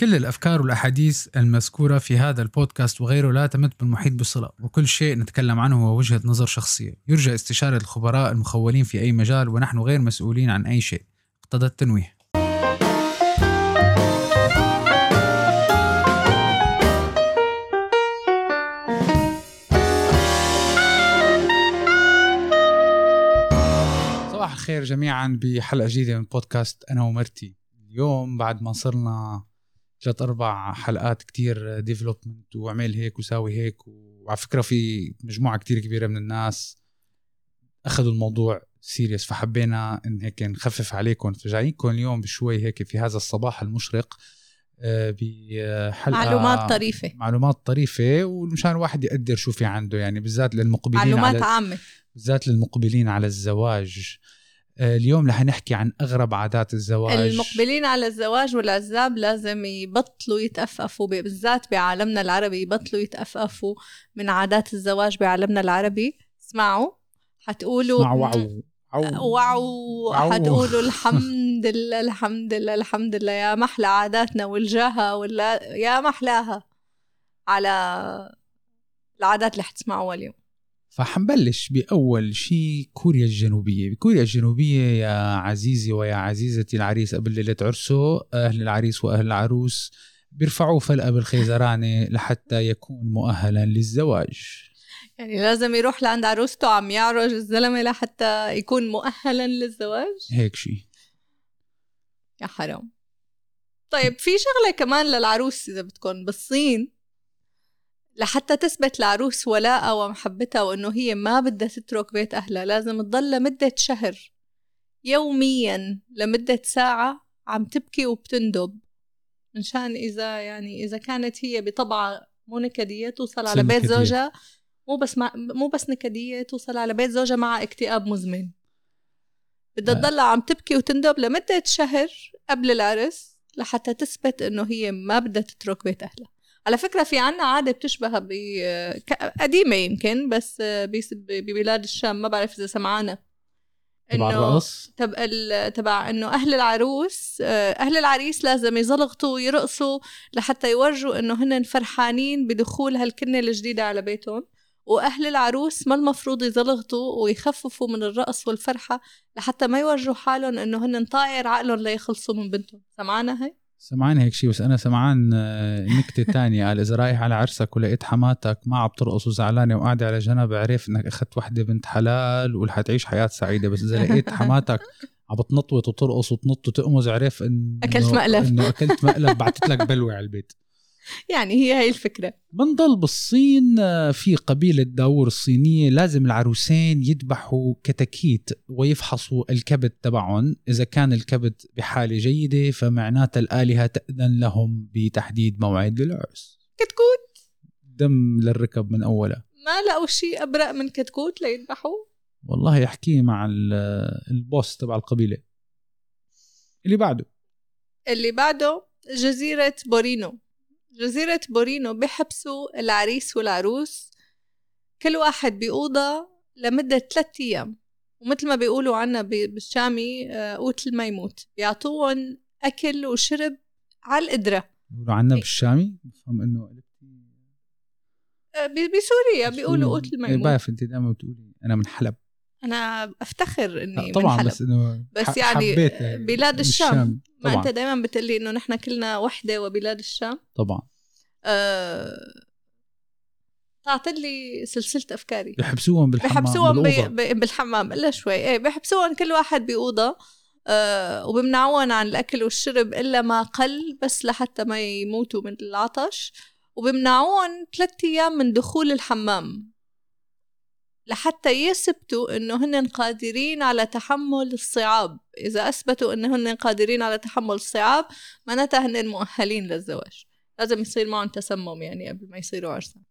كل الأفكار والأحاديث المذكورة في هذا البودكاست وغيره لا تمت بالمحيط بصلة وكل شيء نتكلم عنه هو وجهة نظر شخصية. يرجى استشارة الخبراء المخولين في أي مجال ونحن غير مسؤولين عن أي شيء. اقتضى التنويه. صباح الخير جميعا بحلقة جديدة من بودكاست أنا ومرتي. اليوم بعد ما صرنا ثلاث أربع حلقات كتير development وعمل هيك وساوي هيك وعلى فكرة في مجموعة كتير كبيرة من الناس أخذوا الموضوع serious فحبينا إن هيك نخفف عليكم. فجايينكم اليوم بشوي هيك في هذا الصباح المشرق آه، بحلقة معلومات طريفة. معلومات طريفة ومشان الواحد يقدر شو في عنده يعني بالذات للمقبلين معلومات على عامة. بالذات للمقبلين على الزواج. اليوم رح نحكي عن أغرب عادات الزواج. المقبلين على الزواج والعزاب لازم يبطلوا يتأفأفوا بالذات بعالمنا العربي يبطلوا يتأفأفوا من عادات الزواج بعالمنا العربي. اسمعوا حتقولوا مع وعو عو. واو واو. حتقولوا الحمد لله الحمد لله الحمد لله. يا محلى عاداتنا والجاهة ولا يا محلاها على العادات اللي حتسمعوها اليوم. فحنبلش بأول شيء كوريا الجنوبية. بكوريا الجنوبية يا عزيزي ويا عزيزتي العريس قبل ليلة عرسه أهل العريس وأهل العروس بيرفعوه فلقة بالخيزرانة لحتى يكون مؤهلا للزواج. يعني لازم يروح لعند عروسته عم يعرج الزلمة لحتى يكون مؤهلا للزواج؟ هيك شيء يا حرام. طيب في شغلة كمان للعروس إذا بدكم بالصين. لحتى تثبت العروس ولاءها ومحبتها وإنه هي ما بدها تترك بيت أهلها لازم تضل لمدة شهر يوميا لمدة ساعة عم تبكي وبتندب منشان إذا يعني إذا كانت هي بطبعها مو نكدية توصل على بيت نكدية. زوجها مو بس مع مو بس نكدية توصل على بيت زوجها مع اكتئاب مزمن بدها آه. تضل عم تبكي وتندب لمدة شهر قبل العرس لحتى تثبت إنه هي ما بدها تترك بيت أهلها على فكرة في عنا عادة بتشبه ب قديمة يمكن بس ببلاد الشام ما بعرف إذا سمعانة تبع الرقص تبع ال- تبع إنه أهل العروس آه، أهل العريس لازم يزلغطوا ويرقصوا لحتى يورجوا إنه هن فرحانين بدخول هالكنة الجديدة على بيتهم. وأهل العروس ما المفروض يزلغطوا ويخففوا من الرقص والفرحة لحتى ما يورجوا حالهم إنه هن طاير عقلهم ليخلصوا من بنتهم. سمعنا هي سمعان هيك شيء بس أنا سمعان آه، نكتة تانية. قال إذا رايح على عرسك ولقيت حماتك ما عم ترقص وزعلانة وقاعدة على جنب عرف إنك أخذت وحدة بنت حلال ورح حياة سعيدة. بس إذا لقيت حماتك عم بتنطوط وترقص وتنط وتقمز عرف إنه أكلت مقلب. إنه أكلت مقلب بعتت لك بلوى على البيت. يعني هي هي الفكرة. بنضل بالصين آه، في قبيلة داور الصينية لازم العروسين يذبحوا كتاكيت ويفحصوا الكبد تبعهم. إذا كان الكبد بحالة جيدة فمعناتها الآلهة تأذن لهم بتحديد موعد للعرس كتكوت؟ دم للركب من أولها ما لقوا شيء ابرق من كتكوت ليذبحوه؟ والله يحكي مع ال- البوس تبع القبيلة. اللي بعده. اللي بعده جزيرة بورينو. جزيرة بورينو بيحبسوا العريس والعروس. كل واحد بأوضة لمدة ثلاثة أيام. ومثل ما بيقولوا عنا بالشامي آه، قوت ما يموت بيعطوهم أكل وشرب على القدرة بيقولوا عنا بالشامي؟ بفهم إنه آه، بسوريا بيقولوا قوت ما إيه يموت بعرف أنت دائما بتقولي أنا من حلب أنا أفتخر إني لا، من طبعا حلب. بس إنه بس يعني بلاد الشام. ما طبعا أنت دايما بتقلي إنه نحن كلنا وحدة وبلاد الشام طبعا أه... لي سلسلة أفكاري بحبسوهم بالحمام بحبسوهم. بالأوضة. بي... بالحمام إلا شوي إيه بحبسوهم كل واحد بأوضة آه وبمنعوهم عن الأكل والشرب إلا ما قل بس لحتى ما يموتوا من العطش وبمنعوهم ثلاثة أيام من دخول الحمام لحتى يثبتوا إنه هن قادرين على تحمل الصعاب. إذا أثبتوا إنه هن قادرين على تحمل الصعاب معناتها هن مؤهلين للزواج. لازم يصير معهم تسمم يعني قبل ما يصيروا عرسان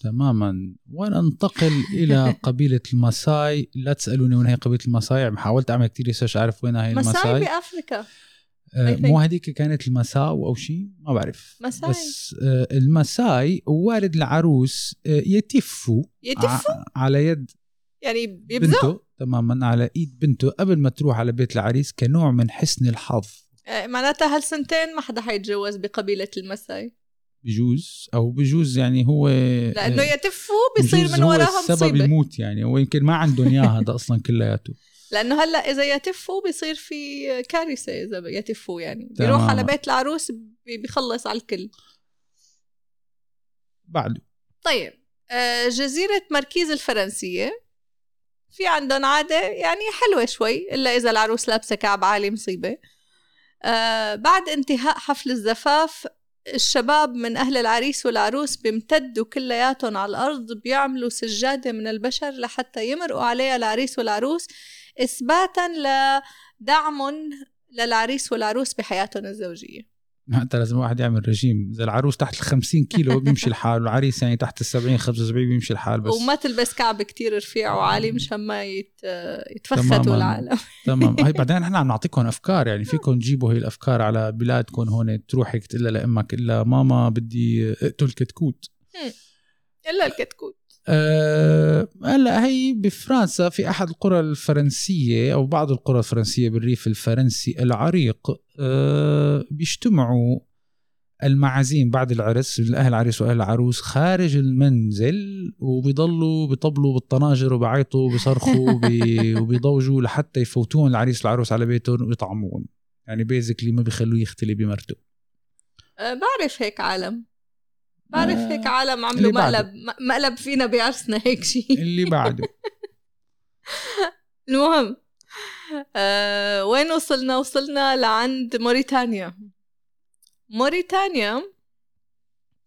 تماما. وننتقل إلى قبيلة الماساي لا تسألوني وين هي قبيلة الماساي حاولت أعمل كثير research أعرف وين هي مساي الماساي I think. مو هذيك كانت المساو أو شيء ما بعرف. مساي. بس آه، المساي والد العروس آه، يتفوا يتفوا؟ على يد يعني بيبزقوا بنته تماما على إيد بنته قبل ما تروح على بيت العريس كنوع من حسن الحظ. آه، معناتها هالسنتين ما حدا حيتجوز بقبيلة المساي بجوز أو بجوز يعني هو لأنه يتفوا بيصير من هو وراها السبب يموت يعني. هو يمكن ما عندهم اياه هذا أصلا كلياته. لأنه هلأ إذا يتفوا بيصير في كارثة إذا يتفوا يعني. تمام. بيروح على بيت العروس بي- بيخلص على الكل. بعده. طيب آه، جزيرة مركيز الفرنسية. في عندهم عادة يعني حلوة شوي إلا إذا العروس لابسة كعب عالي مصيبة. آه بعد انتهاء حفل الزفاف الشباب من أهل العريس والعروس بيمتدوا كلياتهم على الأرض بيعملوا سجادة من البشر لحتى يمرقوا عليها العريس والعروس إثباتا لدعم للعريس والعروس بحياتهم الزوجية. حتى لازم الواحد يعمل رجيم. إذا العروس تحت ال 50 كيلو بيمشي الحال والعريس يعني تحت ال 70 75 بيمشي الحال بس. وما تلبس كعب كتير رفيع وعالي مشان ما يت... العالم. تمام هي بعدين نحن عم نعطيكم أفكار يعني فيكم تجيبوا هي الأفكار على بلادكم هون تروح هيك تقول لها لإمك إلا ماما بدي أقتل كتكوت. إلا الكتكوت. هلا هي بفرنسا في أحد القرى الفرنسية أو بعض القرى الفرنسية بالريف الفرنسي العريق أه بيجتمعوا المعازيم بعد العرس الأهل العريس وأهل العروس خارج المنزل وبيضلوا بيطبلوا بالطناجر وبيعيطوا وبيصرخوا وبي- وبيضوجوا لحتى يفوتون العريس والعروس على بيتهم ويطعمون. يعني بيزكلي ما بيخلوه يختلي بمرته. أه بعرف هيك عالم. بعرف آه، هيك عالم عملوا. مقلب مقلب فينا بعرسنا هيك شيء اللي بعده. المهم أه وين وصلنا؟ وصلنا لعند موريتانيا. موريتانيا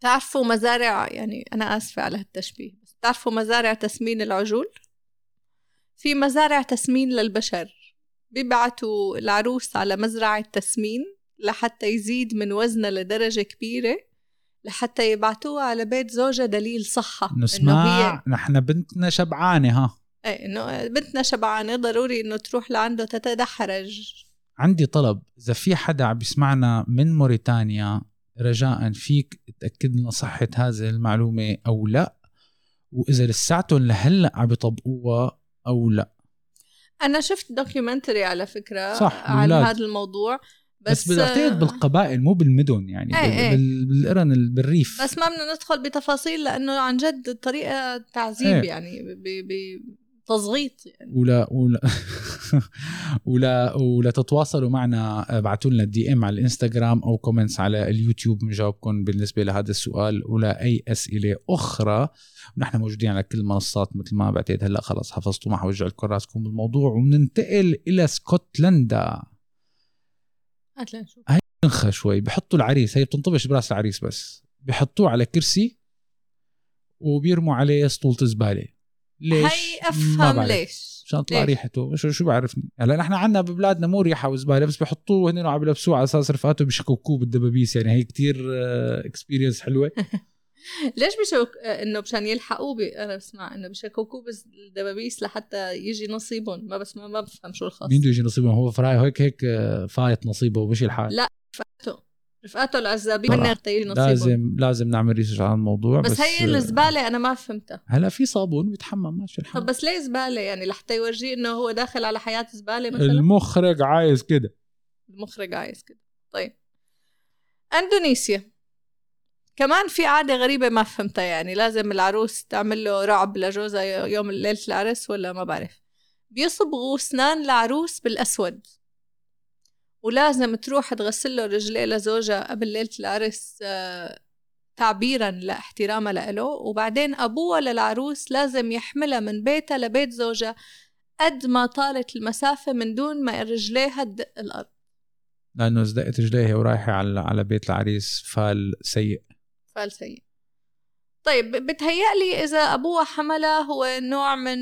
تعرفوا مزارع يعني أنا آسفة على هالتشبيه بس تعرفوا مزارع تسمين العجول؟ في مزارع تسمين للبشر. بيبعتوا العروس على مزرعة تسمين لحتى يزيد من وزنها لدرجة كبيرة. لحتى يبعتوها على بيت زوجها دليل صحة. إنه هي نسمع نحن بنتنا شبعانة ها. إيه إنه بنتنا شبعانة ضروري إنه تروح لعنده تتدحرج. عندي طلب إذا في حدا عم بيسمعنا من موريتانيا رجاء فيك تأكد لنا صحة هذه المعلومة أو لا؟ وإذا لساتهم لهلأ عم بيطبقوها أو لا؟ أنا شفت دوكيومنتري على فكرة صح، عن. هذا الموضوع. بس, بس بعتقد بالقبائل مو بالمدن يعني إيه. بال- بالقرن ال- بالريف. بس ما بدنا ندخل بتفاصيل لأنه عن جد طريقة تعذيب إيه. يعني بتزغيط يعني. ولا ولا ولا ولا تتواصلوا معنا ابعتوا لنا DM على الإنستغرام أو comments على اليوتيوب بنجاوبكم بالنسبة لهذا السؤال ولا أي أسئلة أخرى. ونحن موجودين على كل المنصات مثل ما بعتقد. هلأ خلص حفظتوا ما حوجع لكم راسكم بالموضوع وبننتقل إلى اسكتلندا هات لنشوف انخى شوي بحطوا العريس هي بتنطبش براس العريس بس. بحطوه على كرسي وبيرموا عليه سطولة زبالة ليش؟ هي أفهم. ليش. عشان تطلع؟ ريحته. شو شو بعرفني؟ هلأ نحن عندنا ببلادنا مو ريحة وزبالة بس بحطوه هن وعم بلبسوه على أساس رفقاته بشككوه بالدبابيس. يعني هي كتير experience حلوة. ليش بشوك إنه مشان يلحقوه ب... أنا بسمع إنه بشككوه بس الدبابيس لحتى يجي نصيبهم. ما بس ما, ما بفهم شو الخاص. مين بده يجي نصيبه هو فراي هيك هيك آه، فايت نصيبه ومشي الحال لا. رفقاته. العزابين. من يجي نصيبهم لازم لازم نعمل research على الموضوع بس, بس, هي آه، الزباله أنا ما فهمتها. هلا في صابون بيتحمم ماشي الحال طب بس ليه زبالة يعني؟ لحتى يورجيه إنه هو داخل على حياة زبالة مثلا؟ المخرج عايز كده. المخرج عايز كده. طيب. إندونيسيا. كمان في عادة غريبة ما فهمتها يعني لازم العروس تعمل له رعب لجوزها يوم ليلة العرس ولا ما بعرف. بيصبغوا أسنان العروس بالأسود. ولازم تروح تغسل له رجليه لزوجها قبل ليلة العرس آه، تعبيرا لاحترامها له وبعدين أبوها للعروس لازم يحملها من بيتها لبيت زوجها قد ما طالت المسافة من دون ما رجليها تدق الأرض. لأنه اذا دقت رجليها ورايحة على على بيت العريس فال سيء. فعل سيء طيب بتهيألي إذا أبوها حملها هو نوع من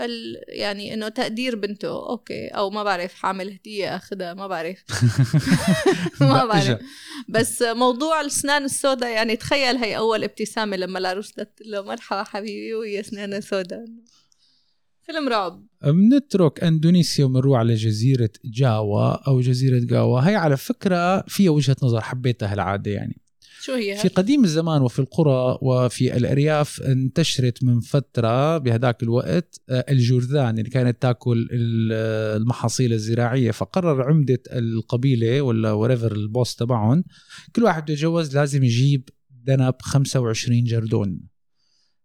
ال... يعني إنه تقدير بنته. okay. أو ما بعرف حامل هدية أخذها ما بعرف. ما بعرف. بس موضوع الأسنان السوداء يعني تخيل هي أول ابتسامة لما العروس قالت له مرحبا حبيبي وهي أسنانها سوداء. فيلم رعب. بنترك أندونيسيا وبنروح على جزيره جاوا أو جزيرة جاوا. هي على فكرة فيها وجهة نظر حبيتها هالعاده يعني. شو هي في قديم الزمان وفي القرى وفي الأرياف انتشرت من فترة بهداك الوقت آه، الجرذان اللي كانت تاكل ال- المحاصيل الزراعية. فقرر عمدة القبيلة ولا whoever ال boss تبعهم كل واحد بده يتجوز لازم يجيب ذنب 25 جردون.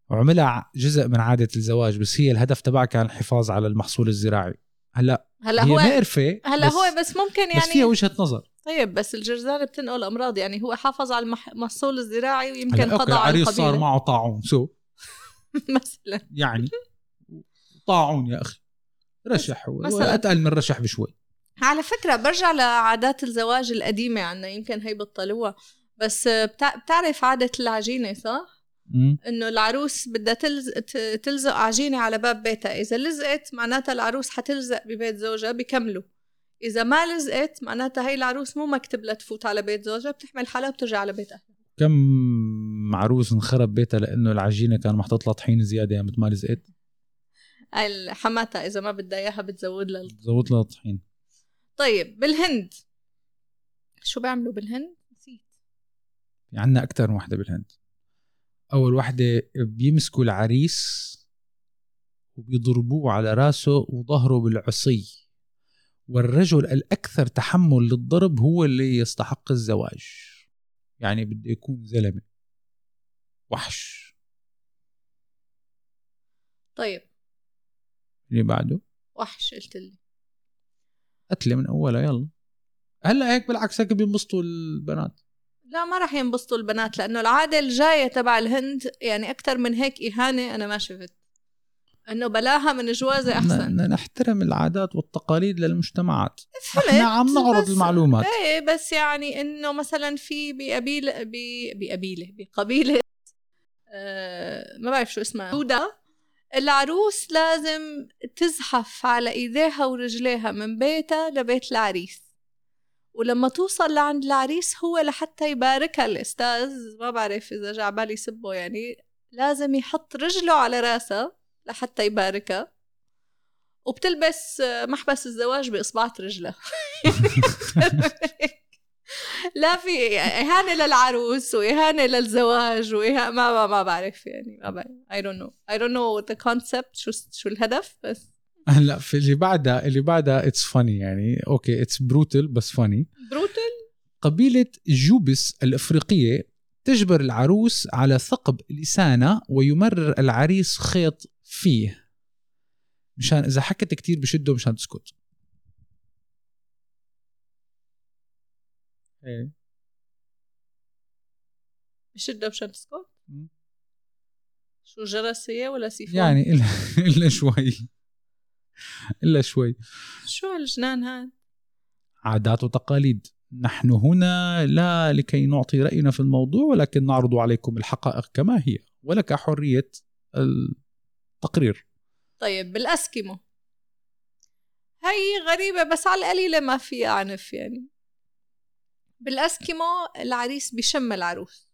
وعملها جزء من عادة الزواج بس هي الهدف تبعها كان الحفاظ على المحصول الزراعي. هلا هلا هي هو مقرفه هلا بس هو بس ممكن بس فيها يعني وجهة نظر. طيب بس الجرذان بتنقل امراض يعني هو حافظ على المح- المحصول الزراعي ويمكن قضى على العريس صار القبيلة. معه طاعون سو مثلا. يعني طاعون يا أخي. رشح هو. أتقل من رشح بشوي. على فكرة برجع لعادات الزواج القديمة عنا يمكن هي بطلوها بس بتع- بتعرف عادة العجينة صح؟ إنه العروس بدها تلزق عجينة على باب بيتها. إذا لزقت معناتها العروس حتلزق ببيت زوجها بكملوا. إذا ما لزقت معناتها هي العروس مو مكتب لتفوت على بيت زوجها بتحمل حالها وبترجع على بيت أهلها كم عروس انخرب بيتها لأنه العجينة كان محطوط لها طحين زيادة مثل ما لزقت؟ حماتها إذا ما بدها إياها بتزود لها زودت لها طحين طيب بالهند. شو بيعملوا بالهند؟ نسيت. في عنا أكثر من وحدة بالهند. أول وحدة بيمسكوا العريس وبيضربوه على راسه وظهره بالعصي. والرجل الأكثر تحمل للضرب هو اللي يستحق الزواج. يعني بده يكون زلمة. وحش. طيب. اللي بعده؟ وحش قلت لي. قتلة من أولها يلا. هلأ هيك بالعكس هيك بينبسطوا البنات. لا ما راح ينبسطوا البنات لأنه العادة الجاية تبع الهند يعني أكثر من هيك إهانة أنا ما شفت إنه بلاها من جوازة أحسن. نحترم العادات والتقاليد للمجتمعات. فهمت، إحنا عم نعرض بس- المعلومات. إيه بس يعني إنه مثلا في بقبيله بقبيلة بقبيلة آه ما بعرف شو اسمها يهودا العروس لازم تزحف على إيديها ورجليها من بيتها لبيت العريس. ولما توصل لعند العريس هو لحتى يباركها الأستاذ ما بعرف إذا جا بالي سبه يعني لازم يحط رجله على راسها لحتى يباركها. وبتلبس محبس الزواج باصبعة رجلها لا في إهانة للعروس وإهانة للزواج واهانه ما ما, ما بعرف يعني ما بعرف. I don't know. I don't know the concept شو شو الهدف بس. هلا في اللي بعدها اللي بعدها it's funny يعني. okay it's brutal بس funny brutal قبيلة جوبس الإفريقية تجبر العروس على ثقب لسانه ويمرر العريس خيط فيه. مشان إذا حكت كتير بشده مشان تسكت. إيه. بشده مشان تسكت. شو جرسية ولا سيفون؟ يعني إلا إلا شوي. إلا شوي. شو هالجنان هاد؟ عادات وتقاليد. نحن هنا لا لكي نعطي رأينا في الموضوع ولكن نعرض عليكم الحقائق كما هي ولك حرية التقرير طيب بالأسكيمو. هي غريبة بس على القليلة ما فيها عنف يعني. بالأسكيمو العريس بيشم العروس.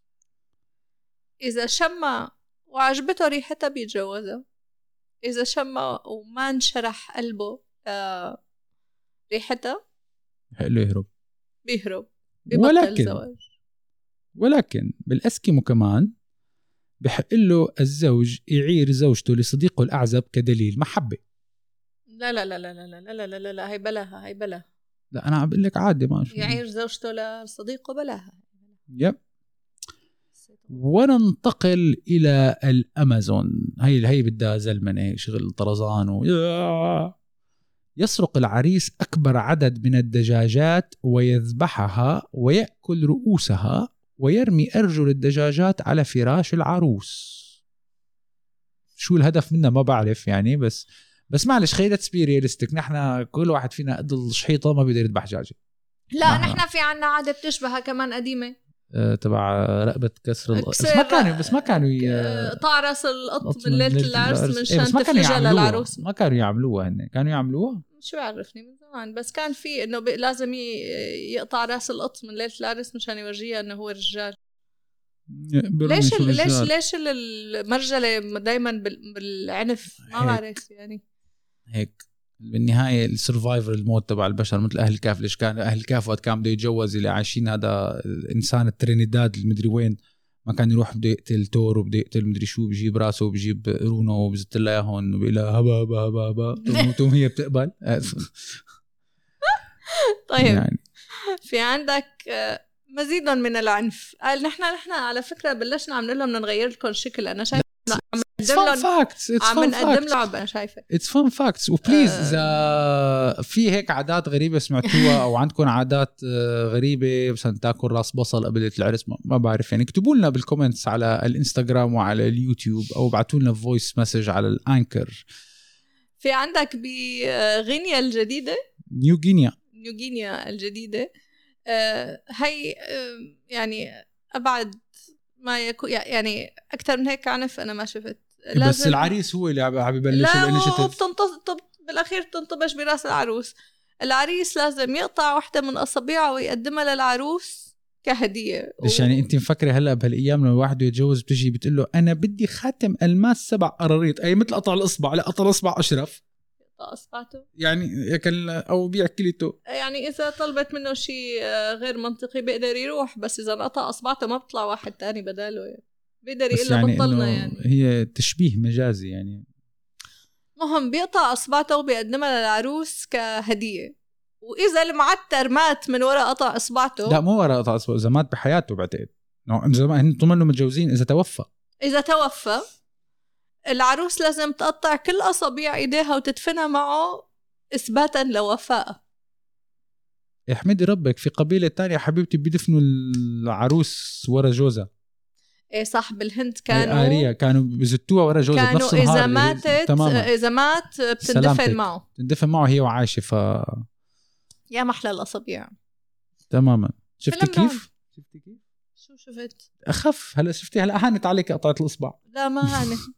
إذا شمها وعجبته ريحتها بيتجوزها. إذا شمها وما انشرح قلبه آه ريحتها له يهرب بيهرب. ببطل ولكن زواج. ولكن بالأسكيمو كمان بحق له الزوج يعير زوجته لصديقه الأعزب كدليل محبة لا لا لا لا لا لا لا لا لا لا هي بلاها هي بلاها لا أنا عم بقول لك عادي ما شو يعير زوجته لصديقه بلاها يب وننتقل إلى الأمازون هي هي بدها زلمنة شغل طرزان و... يسرق العريس أكبر عدد من الدجاجات ويذبحها ويأكل رؤوسها ويرمي أرجل الدجاجات على فراش العروس. شو الهدف منها ما بعرف يعني بس بس معلش خلينا تسبي ريالستيك نحن كل واحد فينا قد الشحيطة ما بيقدر يذبح دجاجة لا نعم. نحن في عنا عادة بتشبهها كمان قديمة. أه تبع رقبة كسر ال- بس ما كانوا بس ما كانوا ي... آه، قطع راس القط من ليلة العرس من شان يعملوها. للعروس ما كانوا يعملوها هن. كانوا يعملوها؟ شو بيعرفني من زمان؟ بس كان في إنه لازم يقطع رأس القط من ليلة العرس مشان يورجيها إنه هو رجال. ليش ال- ليش. ليش ال- المرجلة دايما بال- بالعنف؟ ما. بعرف يعني. هيك. بالنهاية ال survival mode تبع البشر مثل أهل الكهف. ليش كان أهل الكهف وقت كان بده يتجوز اللي عايشين هذا الانسان الترينيداد المدري وين. ما كان يروح بده يقتل تور وبده يقتل مدري شو بجيب راسه وبجيب قرونه وبزت لها إياهم وبيقول لها هبا هبا هبا هبا. تقوم هي بتقبل. طيب. يعني. في عندك آه، مزيدا من العنف. قال نحن نحن على فكرة بلشنا عم نقول لهم نغير لكم الشكل. أنا شايف عم نقدم لهم facts عم نقدم لعب أنا شايفة. it's fun facts و please إذا في هيك عادات غريبة سمعتوها أو عندكم عادات آه، غريبة مثلا تاكل راس بصل قبل العرس ما بعرف. يعني اكتبوا لنا بال comments على الإنستغرام وعلى اليوتيوب أو ابعثوا لنا voice message على ال Anchor. في عندك بغينيا الجديدة؟ نيو غينيا نيو غينيا الجديدة. آه، هي آه، يعني أبعد ما يكون يعني أكثر من هيك عنف أنا ما شفت. لازم بس العريس هو اللي عم يبلش الإنشيتيف. بتنطب بالأخير تنطبش براس العروس. العريس لازم يقطع وحدة من أصابعه ويقدمها للعروس كهدية. ليش و... يعني أنت مفكرة هلأ بهالأيام لما الواحد يتجوز بتجي بتقول له أنا بدي خاتم ألماس سبع قراريط؟ أي مثل قطع الأصبع لا قطع الأصبع أشرف. اصبعته يعني ياكل أو بيع كليته يعني إذا طلبت منه شيء آه، غير منطقي بيقدر يروح بس إذا قطع اصبعته ما بيطلع واحد تاني بداله يعني بيقدر يقول يعني بطلنا يعني. هي تشبيه مجازي يعني. مهم بيقطع اصبعته وبيقدمها للعروس كهدية. وإذا المعتر مات من وراء قطع اصبعته لا مو وراء قطع اصبعته إذا مات بحياته بعتقد. هن طول ما متجوزين إذا توفى. إذا توفى العروس لازم تقطع كل أصابيع إيديها وتدفنها معه إثباتا لوفائها احمدي ربك في قبيلة تانية حبيبتي بيدفنوا العروس ورا جوزها. إيه صح بالهند كانوا آرية كانوا بزتوها ورا جوزها كانوا بنفس النهار. إذا ماتت تماما. إذا مات بتندفن معه. بتندفن معه هي وعايشة ف يا محلى الأصابيع. تماما. شفتي كيف؟ شفتي كيف؟ شو شفت؟ أخف هلا شفتي هلا هانت عليك قطعة الإصبع. لا ما هانت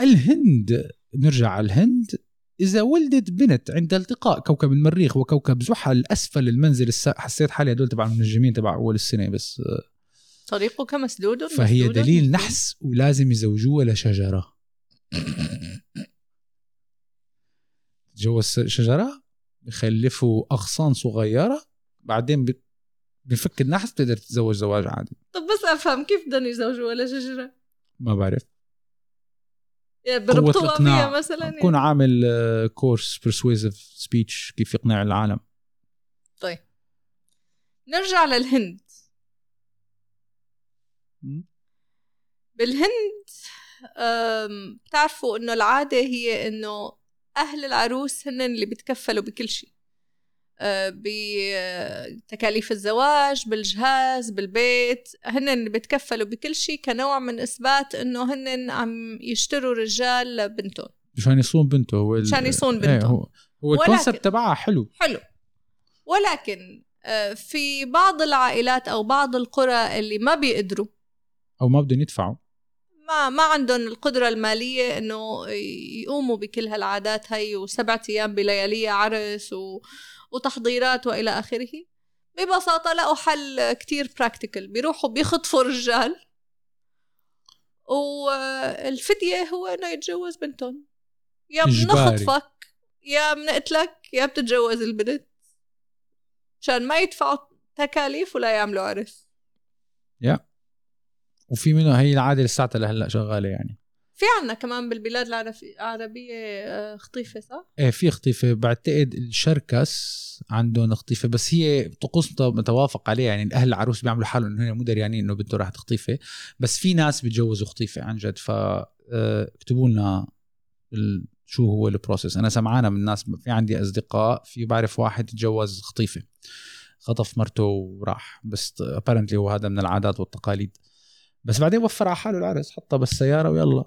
الهند نرجع على الهند. إذا ولدت بنت عند التقاء كوكب المريخ وكوكب زحل أسفل المنزل الس... حسيت حالي هدول تبع المنجمين تبع أول السنة بس. طريقك مسدود فهي مسدود. دليل مسدود. نحس ولازم يزوجوها لشجرة. جوا شجرة؟ بخلفوا أغصان صغيرة؟ بعدين بفك النحس بتقدر تتزوج زواج عادي. طب بس أفهم كيف بدهم يزوجوا ولا شجرة ما بعرف. بربطوها فيها مثلا بكون عامل كورس برسويزف سبيتش كيف يقنع العالم. طيب. نرجع للهند. بالهند بتعرفوا إنه العادة هي إنه أهل العروس هن اللي بيتكفلوا بكل شيء. بتكاليف الزواج بالجهاز بالبيت. هن بيتكفلوا بكل شيء كنوع من إثبات إنه هن عم يشتروا رجال لبنتهم. مشان يصون بنته هو مشان يصون بنته إيه هو هو الكونسبت تبعها حلو. حلو. ولكن آه، في بعض العائلات أو بعض القرى اللي ما بيقدروا أو ما بدهم يدفعوا. ما ما عندهم القدرة المالية إنه يقوموا بكل هالعادات هي وسبعة أيام بليالية عرس و... وتحضيرات وإلى آخره. ببساطة لقوا حل كتير براكتيكال بيروحوا بيخطفوا رجال. والفدية هو إنه يتجوز بنتهم. يا بنخطفك يا بنقتلك يا بتتجوز البنت. مشان ما يدفعوا تكاليف ولا يعملوا عرس. يا. وفي منه هي العادة لساتها لهلأ شغالة يعني. في عنا كمان بالبلاد العربية آه، خطيفة صح؟ إيه في خطيفة. بعتقد الشركس عندهم خطيفة بس هي طقوس متوافق عليها. يعني أهل العروس بيعملوا حالهم إنه هن مو دريانين إنه بنته راح تخطيفة. بس في ناس بيتجوزوا خطيفة عن جد. ف آه، اكتبوا لنا شو هو البروسيس أنا سمعانة من الناس في عندي أصدقاء في بعرف واحد تجوز خطيفة. خطف مرته وراح. بس ابارنتلي هو هذا من العادات والتقاليد. بس بعدين وفر على حاله العرس حطها بالسيارة ويلا.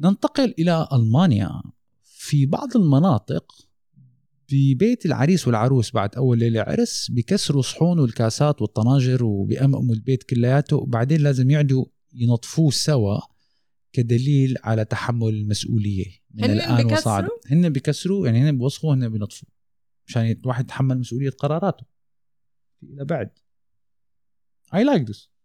ننتقل إلى ألمانيا. في بعض المناطق ببيت العريس والعروس بعد أول ليلة عرس بكسروا صحون والكاسات والطناجر وبيأمأموا البيت كلياته وبعدين لازم يعدوا ينظفوه سوا كدليل على تحمل المسؤولية من هن الآن وصاعدا هن بكسروا يعني هن بوسخوا هن بينظفوا مشان الواحد يتحمل مسؤولية قراراته. إلى بعد. I like this.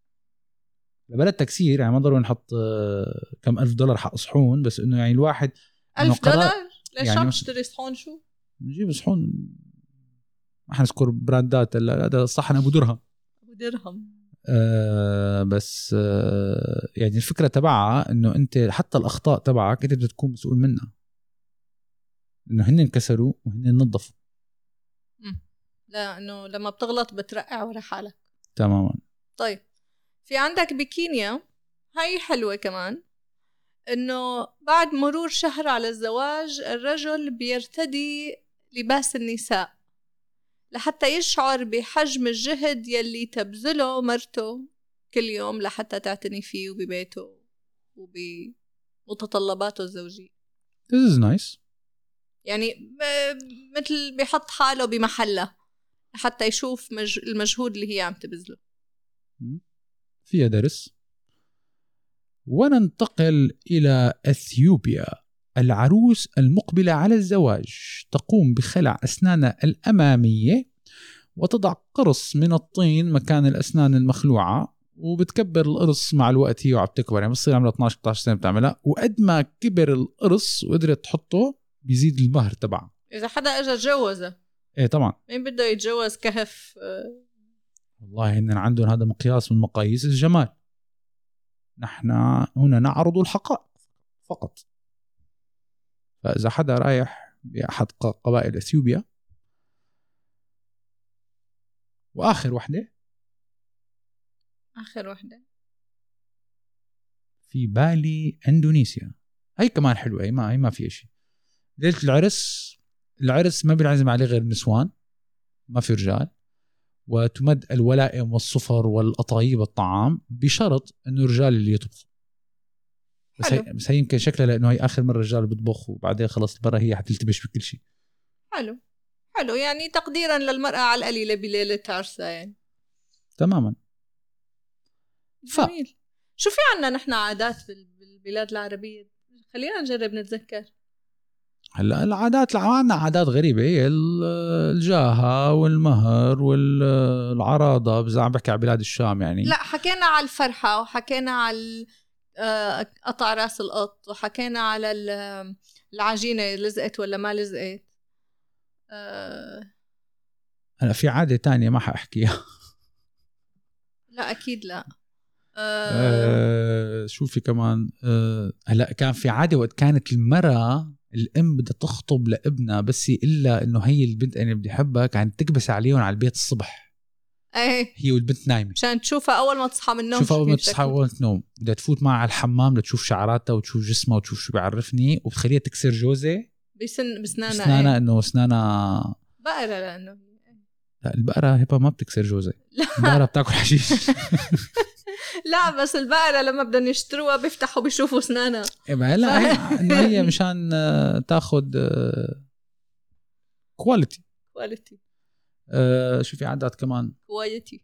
لبلد تكسير يعني ما ضروري نحط آه، كم ألف دولار حق صحون بس إنه يعني الواحد ألف دولار؟ ليش يعني عم تشتري صحون شو؟ نجيب صحون. ما حنذكر براندات هلا هذا صحن أبو درهم. أبو درهم. آه بس آه يعني الفكرة تبعها إنه أنت حتى الأخطاء تبعك أنت بدك تكون مسؤول منها. إنه هن انكسروا وهن نظفوا. لا إنه لما بتغلط بترقع ورا حالك. تماما. طيب. في عندك بكينيا؟ هاي حلوة كمان. إنه بعد مرور شهر على الزواج الرجل بيرتدي لباس النساء لحتى يشعر بحجم الجهد يلي تبذله مرته كل يوم لحتى تعتني فيه وببيته وبمتطلباته الزوجية. This is nice. يعني مثل بيحط حاله بمحله لحتى يشوف مج... المجهود اللي هي عم تبذله. فيها درس. وننتقل إلى أثيوبيا. العروس المقبلة على الزواج تقوم بخلع أسنانها الأمامية وتضع قرص من الطين مكان الأسنان المخلوعة وبتكبر القرص مع الوقت. هي وعم تكبر يعني بتصير عمرها 12 13 سنة بتعملها. وقد ما كبر القرص وقدرت تحطه بيزيد المهر تبعها إذا حدا إجا تجوزه. إيه طبعا. مين بده يتجوز كهف؟ والله هن عندهم هذا مقياس من مقاييس الجمال. نحن هنا نعرض الحقائق فقط. فإذا حدا رايح بأحد قبائل أثيوبيا وآخر وحدة آخر وحدة. في بالي إندونيسيا. هي كمان حلوة هي ما هي ما فيها شيء ليله العرس؟ العرس ما بينعزم عليه غير النسوان ما في رجال. وتمد الولائم والصفر والأطايب الطعام بشرط انه الرجال اللي يطبخ بس هي. بس هي يمكن شكلها لأنه هي آخر مرة الرجال بيطبخ وبعدين خلص برا هي حتلتبش بكل شيء. حلو. حلو. يعني تقديرا للمرأة على القليلة بليلة عرسها يعني. تماما. ف- جميل. شو في عنا نحن عادات بال- بالبلاد العربية؟ خلينا نجرب نتذكر. هلا العادات عندنا عادات غريبة. هي ال- الجاهة والمهر والعراضة اذا عم بحكي على بلاد الشام يعني. لا حكينا على الفرحة وحكينا على آه، قطع راس القط وحكينا على ال- العجينة لزقت ولا ما لزقت؟ آه، هلا في عادة تانية ما حأحكيها. لا أكيد لا. آه، آه شو في كمان؟ آه هلا كان في عادة وقت كانت المرأة الأم بدها تخطب لابنها بس إلا إنه هي البنت أنا بدي احبها كانت تكبس عليهم على البيت الصبح. إيه. هي والبنت نايمة. مشان تشوفها أول ما تصحى من النوم شوف شو أول ما تصحى. اول تنوم بدها تفوت معها على الحمام لتشوف شعراتها وتشوف جسمها وتشوف شو بيعرفني وبتخليها تكسر جوزة. بسن بسنانها اسنانها إيه. إنه اسنانها بقرة لأنه لا البقرة هبه ما بتكسر جوزها البقرة بتاكل حشيش. لا بس البقرة لما بدهم يشتروها بيفتحوا بيشوفوا اسنانها. إيه ما هلا هي إنه هي مشان تاخذ quality quality شو في عادات كمان. quality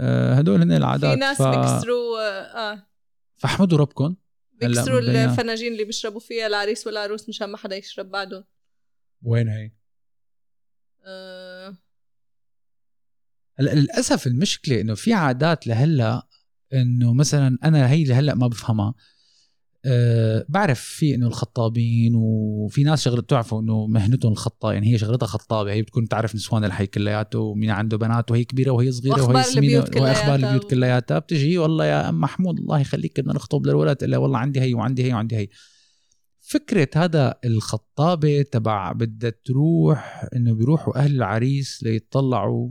آه، هدول هن العادات في ناس ف... بيكسروا آه. فاحمدوا ربكم بيكسروا. الفناجين اللي بيشربوا فيها العريس والعروس مشان ما حدا يشرب بعدهم. وين هي؟ آه. هلأ للأسف المشكلة إنه في عادات لهلأ إنه مثلا أنا هي لهلا ما بفهمها. أه بعرف في إنه الخطابين وفي ناس شغلة بتعرفوا إنه مهنتهم الخطا يعني هي شغلتها خطابة. هي بتكون تعرف نسوان الحي كلياته ومين عنده بنات وهي كبيرة وهي صغيرة وهي سمينه واخبار البيوت كلياتها بتجي والله يا أم محمود الله يخليك بدنا نخطب للولد إلا والله عندي هي وعندي هي وعندي هي. فكرة هذا الخطابة تبع بدها تروح إنه بيروحوا أهل العريس ليطلعوا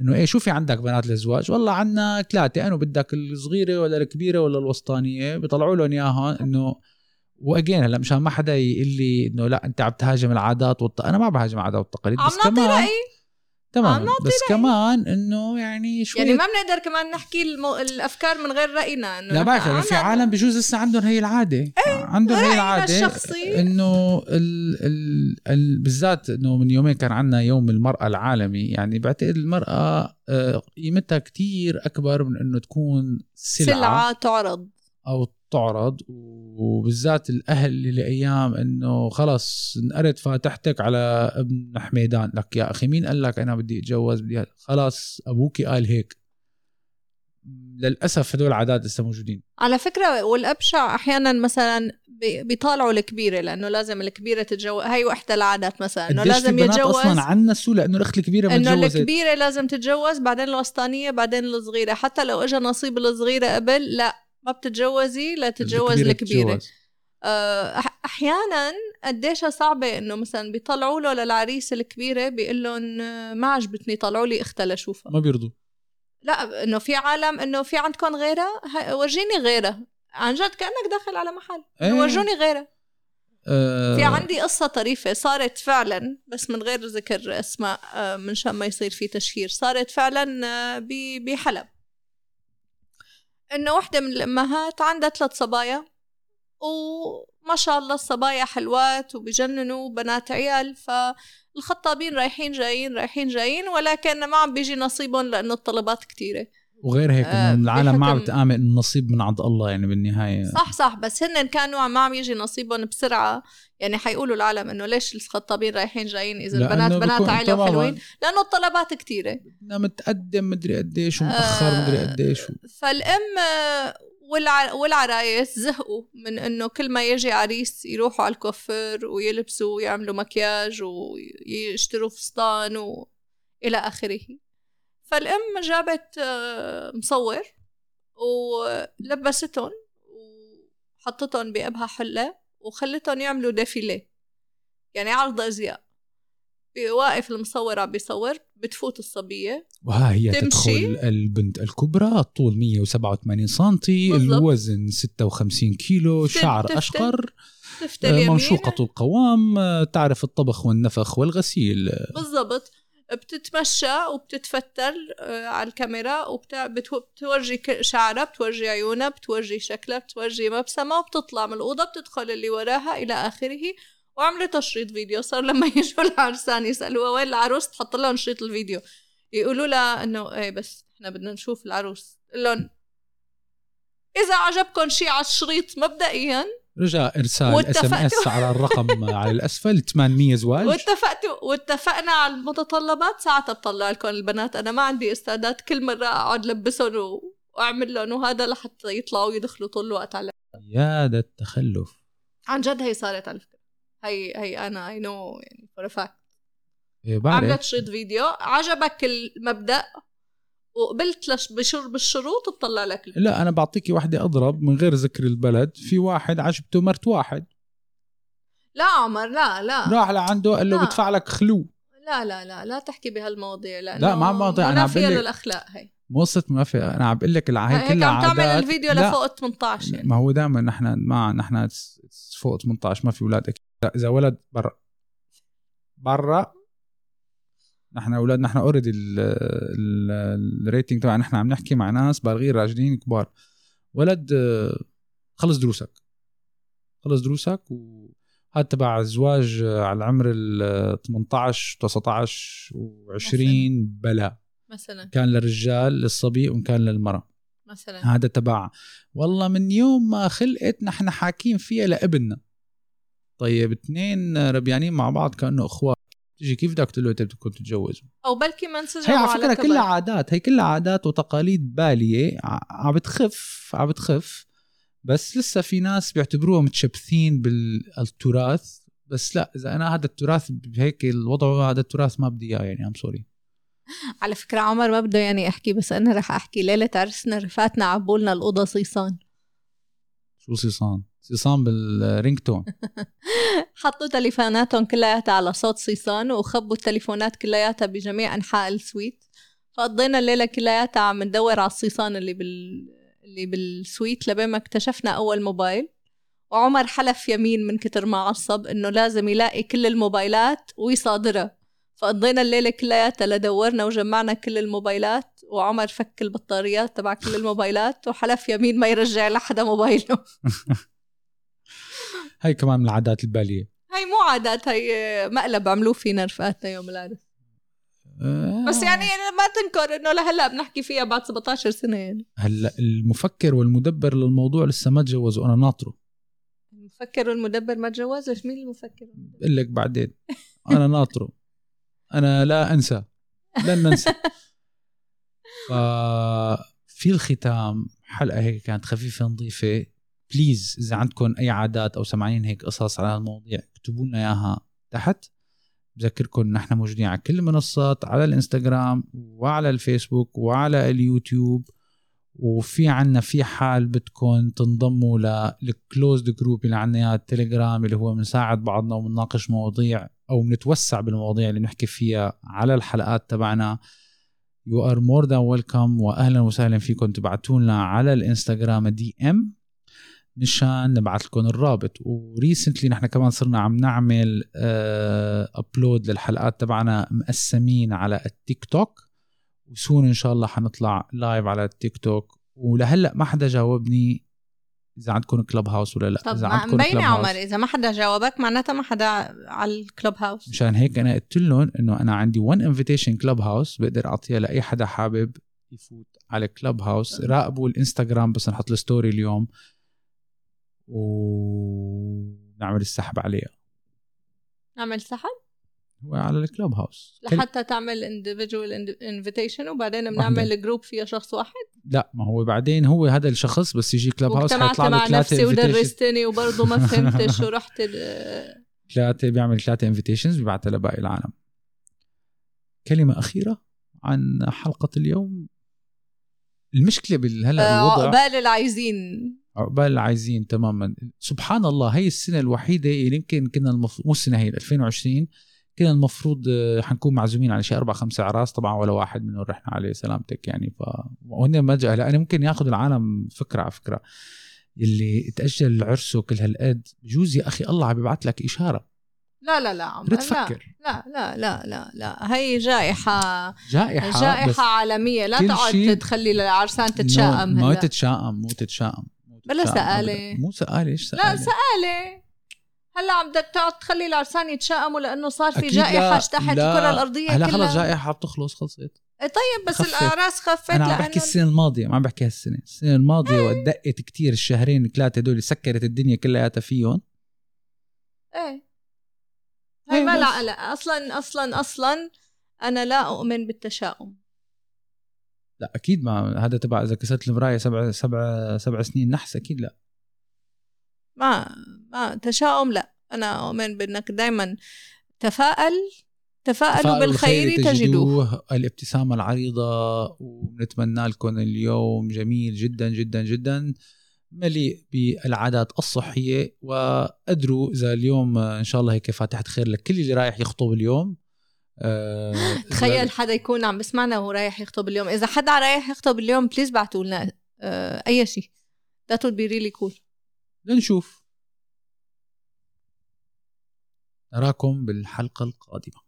إنه إيه شو في عندك بنات للزواج؟ والله عنا ثلاثة انه بدك الصغيرة ولا الكبيرة ولا الوسطانية بيطلعوا لهم إياها إنه واجين هلأ مشان ما حدا يقول لي إنه لا أنت عم تهاجم العادات والت... أنا ما بهاجم العادات والتقاليد بس كمان رأي. تمام بس كمان إنه يعني شوي يعني ما بنقدر كمان نحكي المو... الأفكار من غير رأينا إنه لا بعرف في عالم بجوز لسه عندهم هي العادة. عندهم هي رأينا العادة الشخصي. إنه ال ال ال بالذات إنه من يومين كان عندنا يوم المرأة العالمي. يعني بعتقد المرأة آه، قيمتها كتير أكبر من إنه تكون سلعة. سلعة تعرض. أو تعرض وبالذات الأهل اللي لايام إنه خلص انقرت فاتحتك على ابن حميدان. لك يا أخي مين قال لك أنا بدي أتجوز؟ بدي خلاص ابوكي قال هيك. للأسف هدول العادات لسه موجودين. على فكرة والأبشع أحيانا مثلا بي- بيطالعوا الكبيرة لأنه لازم الكبيرة تتجوز. هاي وحدة العادات مثلا في لازم يتجوز. أصلا عنسوا لأنه الأخت الكبيرة ما إنه الكبيرة لازم تتجوز بعدين الوسطانية بعدين الصغيرة. حتى لو اجى نصيب الصغيرة قبل لا. ما بتتجوزي لا تتجوز الكبيره أح- أحيانا قديش صعبة إنه مثلا بيطلعوا له للعريس الكبيرة بيقول لهم ما عجبتني طلعوا لي أختها لأشوفها. ما بيرضوا. لا إنه في عالم إنه في عندكم غيرها ورجيني غيرها عن جد كأنك داخل على محل. إنه ورجوني غيرها آه. في عندي قصة طريفة صارت فعلا بس من غير ذكر أسماء آه، من شان ما يصير في تشهير. صارت فعلا آه، بحلب. إنه وحدة من الأمهات عندها ثلاث صبايا وما شاء الله الصبايا حلوات وبجننوا بنات عيال فالخطابين رايحين جايين رايحين جايين ولكن ما عم بيجي نصيبهم لأنه الطلبات كتيرة. وغير هيك آه، العالم ما عم بتآمن إنه النصيب من عند الله يعني بالنهاية. صح صح بس هن كانوا ما عم يجي نصيبهم بسرعة. يعني حيقولوا العالم إنه ليش الخطابين رايحين جايين؟ إذا البنات بنات عائله وحلوين لأنه الطلبات كتيرة. بدنا متقدم مدري قديش ومتأخر آه، مدري قديش فالأم آه، والع... والعرايس زهقوا من إنه كل ما يجي عريس يروحوا على الكوفر ويلبسوا ويعملوا مكياج ويشتروا فستان و... إلى آخره. فالأم جابت آه، مصور ولبستهم وحطتهم بأبها حلة وخلتهم يعملوا ديفيلي يعني عرض أزياء واقف المصور عم بيصور بتفوت الصبية وها هي تمشي. تدخل البنت الكبرى الطول 187 سم. الوزن 56 كيلو تف- شعر. أشقر تفتل آه، يمين منشوقة القوام آه، تعرف الطبخ والنفخ والغسيل بالضبط بتتمشى وبتتفتل آه، على الكاميرا وبتورجي شعرها بتورجي عيونها بتورجي شكلها بتورجي مبسمة وبتطلع من الأوضة بتدخل اللي وراها إلى آخره وعملت تشريط فيديو. صار لما يجوا العرسان يسألوها وين العروس تحط لهم شريط الفيديو. يقولوا لها إنه إيه بس إحنا بدنا نشوف العروس. لهم إذا عجبكم شيء على الشريط مبدئيا رجع إرسال SMS. على الرقم على الأسفل 800 زواج. واتفقتوا. واتفقنا على المتطلبات. ساعتها بطلع لكم البنات. أنا ما عندي استعداد كل مرة أقعد لبسهم. وأعمل لهم وهذا لحتى يطلعوا يدخلوا طول الوقت على يا ده التخلف. عن جد هي صارت على فكرة. هي هي أنا I know يعني for fact عملت شريط فيديو. عجبك المبدأ؟ وقبلت لش بشر بالشروط بطلع لك. لا أنا بعطيكي واحدة أضرب من غير ذكر البلد. في واحد عجبته مرت واحد. لا عمر لا لا. راح لعنده قال له لا. بدفع لك خلو. لا لا لا لا تحكي بهالمواضيع لأنه لا، ما عم بقاطع، أنا عم بقول للأخلاق هي. مو قصة منافق أنا عم بقول لك الع- هي هيك كلها عم تعمل عادات. الفيديو لا، لفوق 18 يعني. ما هو دائما نحن ما نحن فوق 18 ما في أولاد أكيد لا، إذا ولد برا. برا نحن أولاد نحن already ال rating تبع نحن عم نحكي مع ناس بالغين راجلين كبار. ولد آه، خلص دروسك. خلص دروسك وهذا تبع الزواج آه، على العمر ال 18 19 و20 بلا. مثلا. كان للرجال للصبي وكان للمرأة. مثلا. هذا تبع. والله من يوم ما خلقت نحن حاكين فيها لابننا. طيب اثنين ربيانين مع بعض كأنه اخوات تيجي كيف بدك تقول له أنت بدكم تتجوزوا أو بلكي ما انسجموا هي على فكرة كبر. كلها عادات هي كلها عادات وتقاليد بالية عم بتخف عم بتخف. بس لسه في ناس بيعتبروها متشبثين بالتراث. بس لا إذا أنا هذا التراث بهيك الوضع هذا التراث ما بدي إياه يعني I'm sorry على فكرة عمر ما بده يعني احكي بس أنا رح أحكي ليلة عرسنا رفقاتنا عبولنا الاوضه صيصان شو صيصان صيصان بال ring tone حطوا تليفوناتهم كلياتها على صوت صيصان وخبوا التليفونات كلياتها بجميع أنحاء ال suite. فقضينا الليلة كلياتها عم ندور على الصيصان اللي بال اللي بال suite لبين ما اكتشفنا أول موبايل. وعمر حلف يمين من كتر ما عصب إنه لازم يلاقي كل الموبايلات ويصادرها. فقضينا الليلة كلياتها لدورنا وجمعنا كل الموبايلات. وعمر فك البطاريات تبع كل الموبايلات وحلف يمين ما يرجع لحدا موبايله. هاي كمان من العادات البالية. هاي مو عادات هي مقلب عملوه فينا رفقاتنا يوم العرس آه. بس يعني ما تنكر إنه لهلأ بنحكي فيها بعد 17 سنة يعني. هلأ المفكر والمدبر للموضوع لسه ما تجوزوا أنا ناطره. المفكر والمدبر ما تجوزش مين المفكر؟ بقول لك بعدين. أنا ناطره. أنا لا أنسى. لن ننسى. في الختام حلقة هيك كانت خفيفة نظيفة. please إذا عندكم أي عادات أو سمعين هيك قصص على المواضيع اكتبوا لنا إياها تحت. بذكركم نحن موجودين على كل المنصات على الإنستغرام وعلى الفيسبوك وعلى اليوتيوب. وفي عنا في حال بدكم تنضموا لل closed group اللي عنا اياه التليجرام اللي هو بنساعد بعضنا وبنناقش مواضيع أو بنتوسع بالمواضيع اللي بنحكي فيها على الحلقات تبعنا. you are more than welcome واهلا وسهلا فيكم. تبعتوا لنا على الإنستغرام DM مشان نبعث لكم الرابط. و recently نحن كمان صرنا عم نعمل upload آه، للحلقات تبعنا مقسمين على التيك توك. و soon إن شاء الله حنطلع live على التيك توك. ولهلأ ما حدا جاوبني. إذا عندكم Clubhouse ولا لا طب إذا عندكم مبينة عمر إذا ما حدا جاوبك معناتها ما حدا على ال Clubhouse مشان هيك أنا قلت لهم إنه أنا عندي 1 invitation Clubhouse بقدر أعطيها لأي حدا حابب يفوت على Clubhouse راقبوا الإنستغرام بس نحط ال story اليوم ونعمل السحب عليها. نعمل سحب؟ هو على ال Clubhouse لحتى تعمل individual invitation وبعدين بنعمل group فيها شخص واحد؟ لا ما هو بعدين هو هذا الشخص بس يجي Clubhouse حيطلع له ثلاثة نفسي ودرستني وبرضه ما فهمتش ورحت ثلاثة بيعمل ثلاثة invitations بيبعتها لباقي العالم. كلمة أخيرة عن حلقة اليوم. المشكلة بالهلا الوضع عقبال العايزين. عقبال العايزين تماما. سبحان الله هي السنة الوحيدة اللي يمكن كنا المفروض مو السنة هي 2020 كنا المفروض آه، حنكون معزومين على شيء أربع خمسة أعراس طبعا ولا واحد منهم رحنا عليه سلامتك يعني. ف وهن ما هلا أنا ممكن ياخذ العالم فكرة على فكرة. اللي تأجل عرسه كل هالقد بجوز يا أخي الله عم بيبعث لك إشارة. لا لا لا عمر تفكر. لا لا لا لا لا. هي جائحة جائحة جائحة عالمية. لا تقعد تخلي العرسان تتشائم مو تتشائم مو تتشائم بلا سآلة مو سآلة إيش سآلة لا سآلة هلا عم بدك تقعد تخلي العرسان يتشائموا لأنه صار في جائحة اجتاحت الكرة الأرضية هلا خلص جائحة بتخلص خلصت. إيه طيب بس خفت. الأعراس خفت أنا عم بحكي السنة الماضية ما عم بحكي هالسنة. السنة الماضية إيه. وقت دقت كثير الشهرين الثلاثة دول سكرت الدنيا كلياتها فيهم. إيه. هاي ما لأ لأ أصلا أصلا أصلا أنا لا أؤمن بالتشاؤم. لا أكيد ما هذا تبع إذا كسرت المراية سبع سبع سبع سنين نحس أكيد لا. ما ما تشاؤم لا. أنا أؤمن بأنك دائما تفائل تفائلوا بالخير تجدوه. الابتسامة العريضة ونتمنى لكم اليوم جميل جدا جدا جدا مليء بالعادات الصحية. وقدروا إذا اليوم إن شاء الله هيك فاتحة خير لكل اللي رايح يخطب اليوم أه تخيل حدا يكون عم بسمعنا وهو رايح يخطب اليوم. إذا حدا رايح يخطب اليوم بليز بعتوا لنا أه أي شيء. That would be really cool. لنشوف. نراكم بالحلقة القادمة.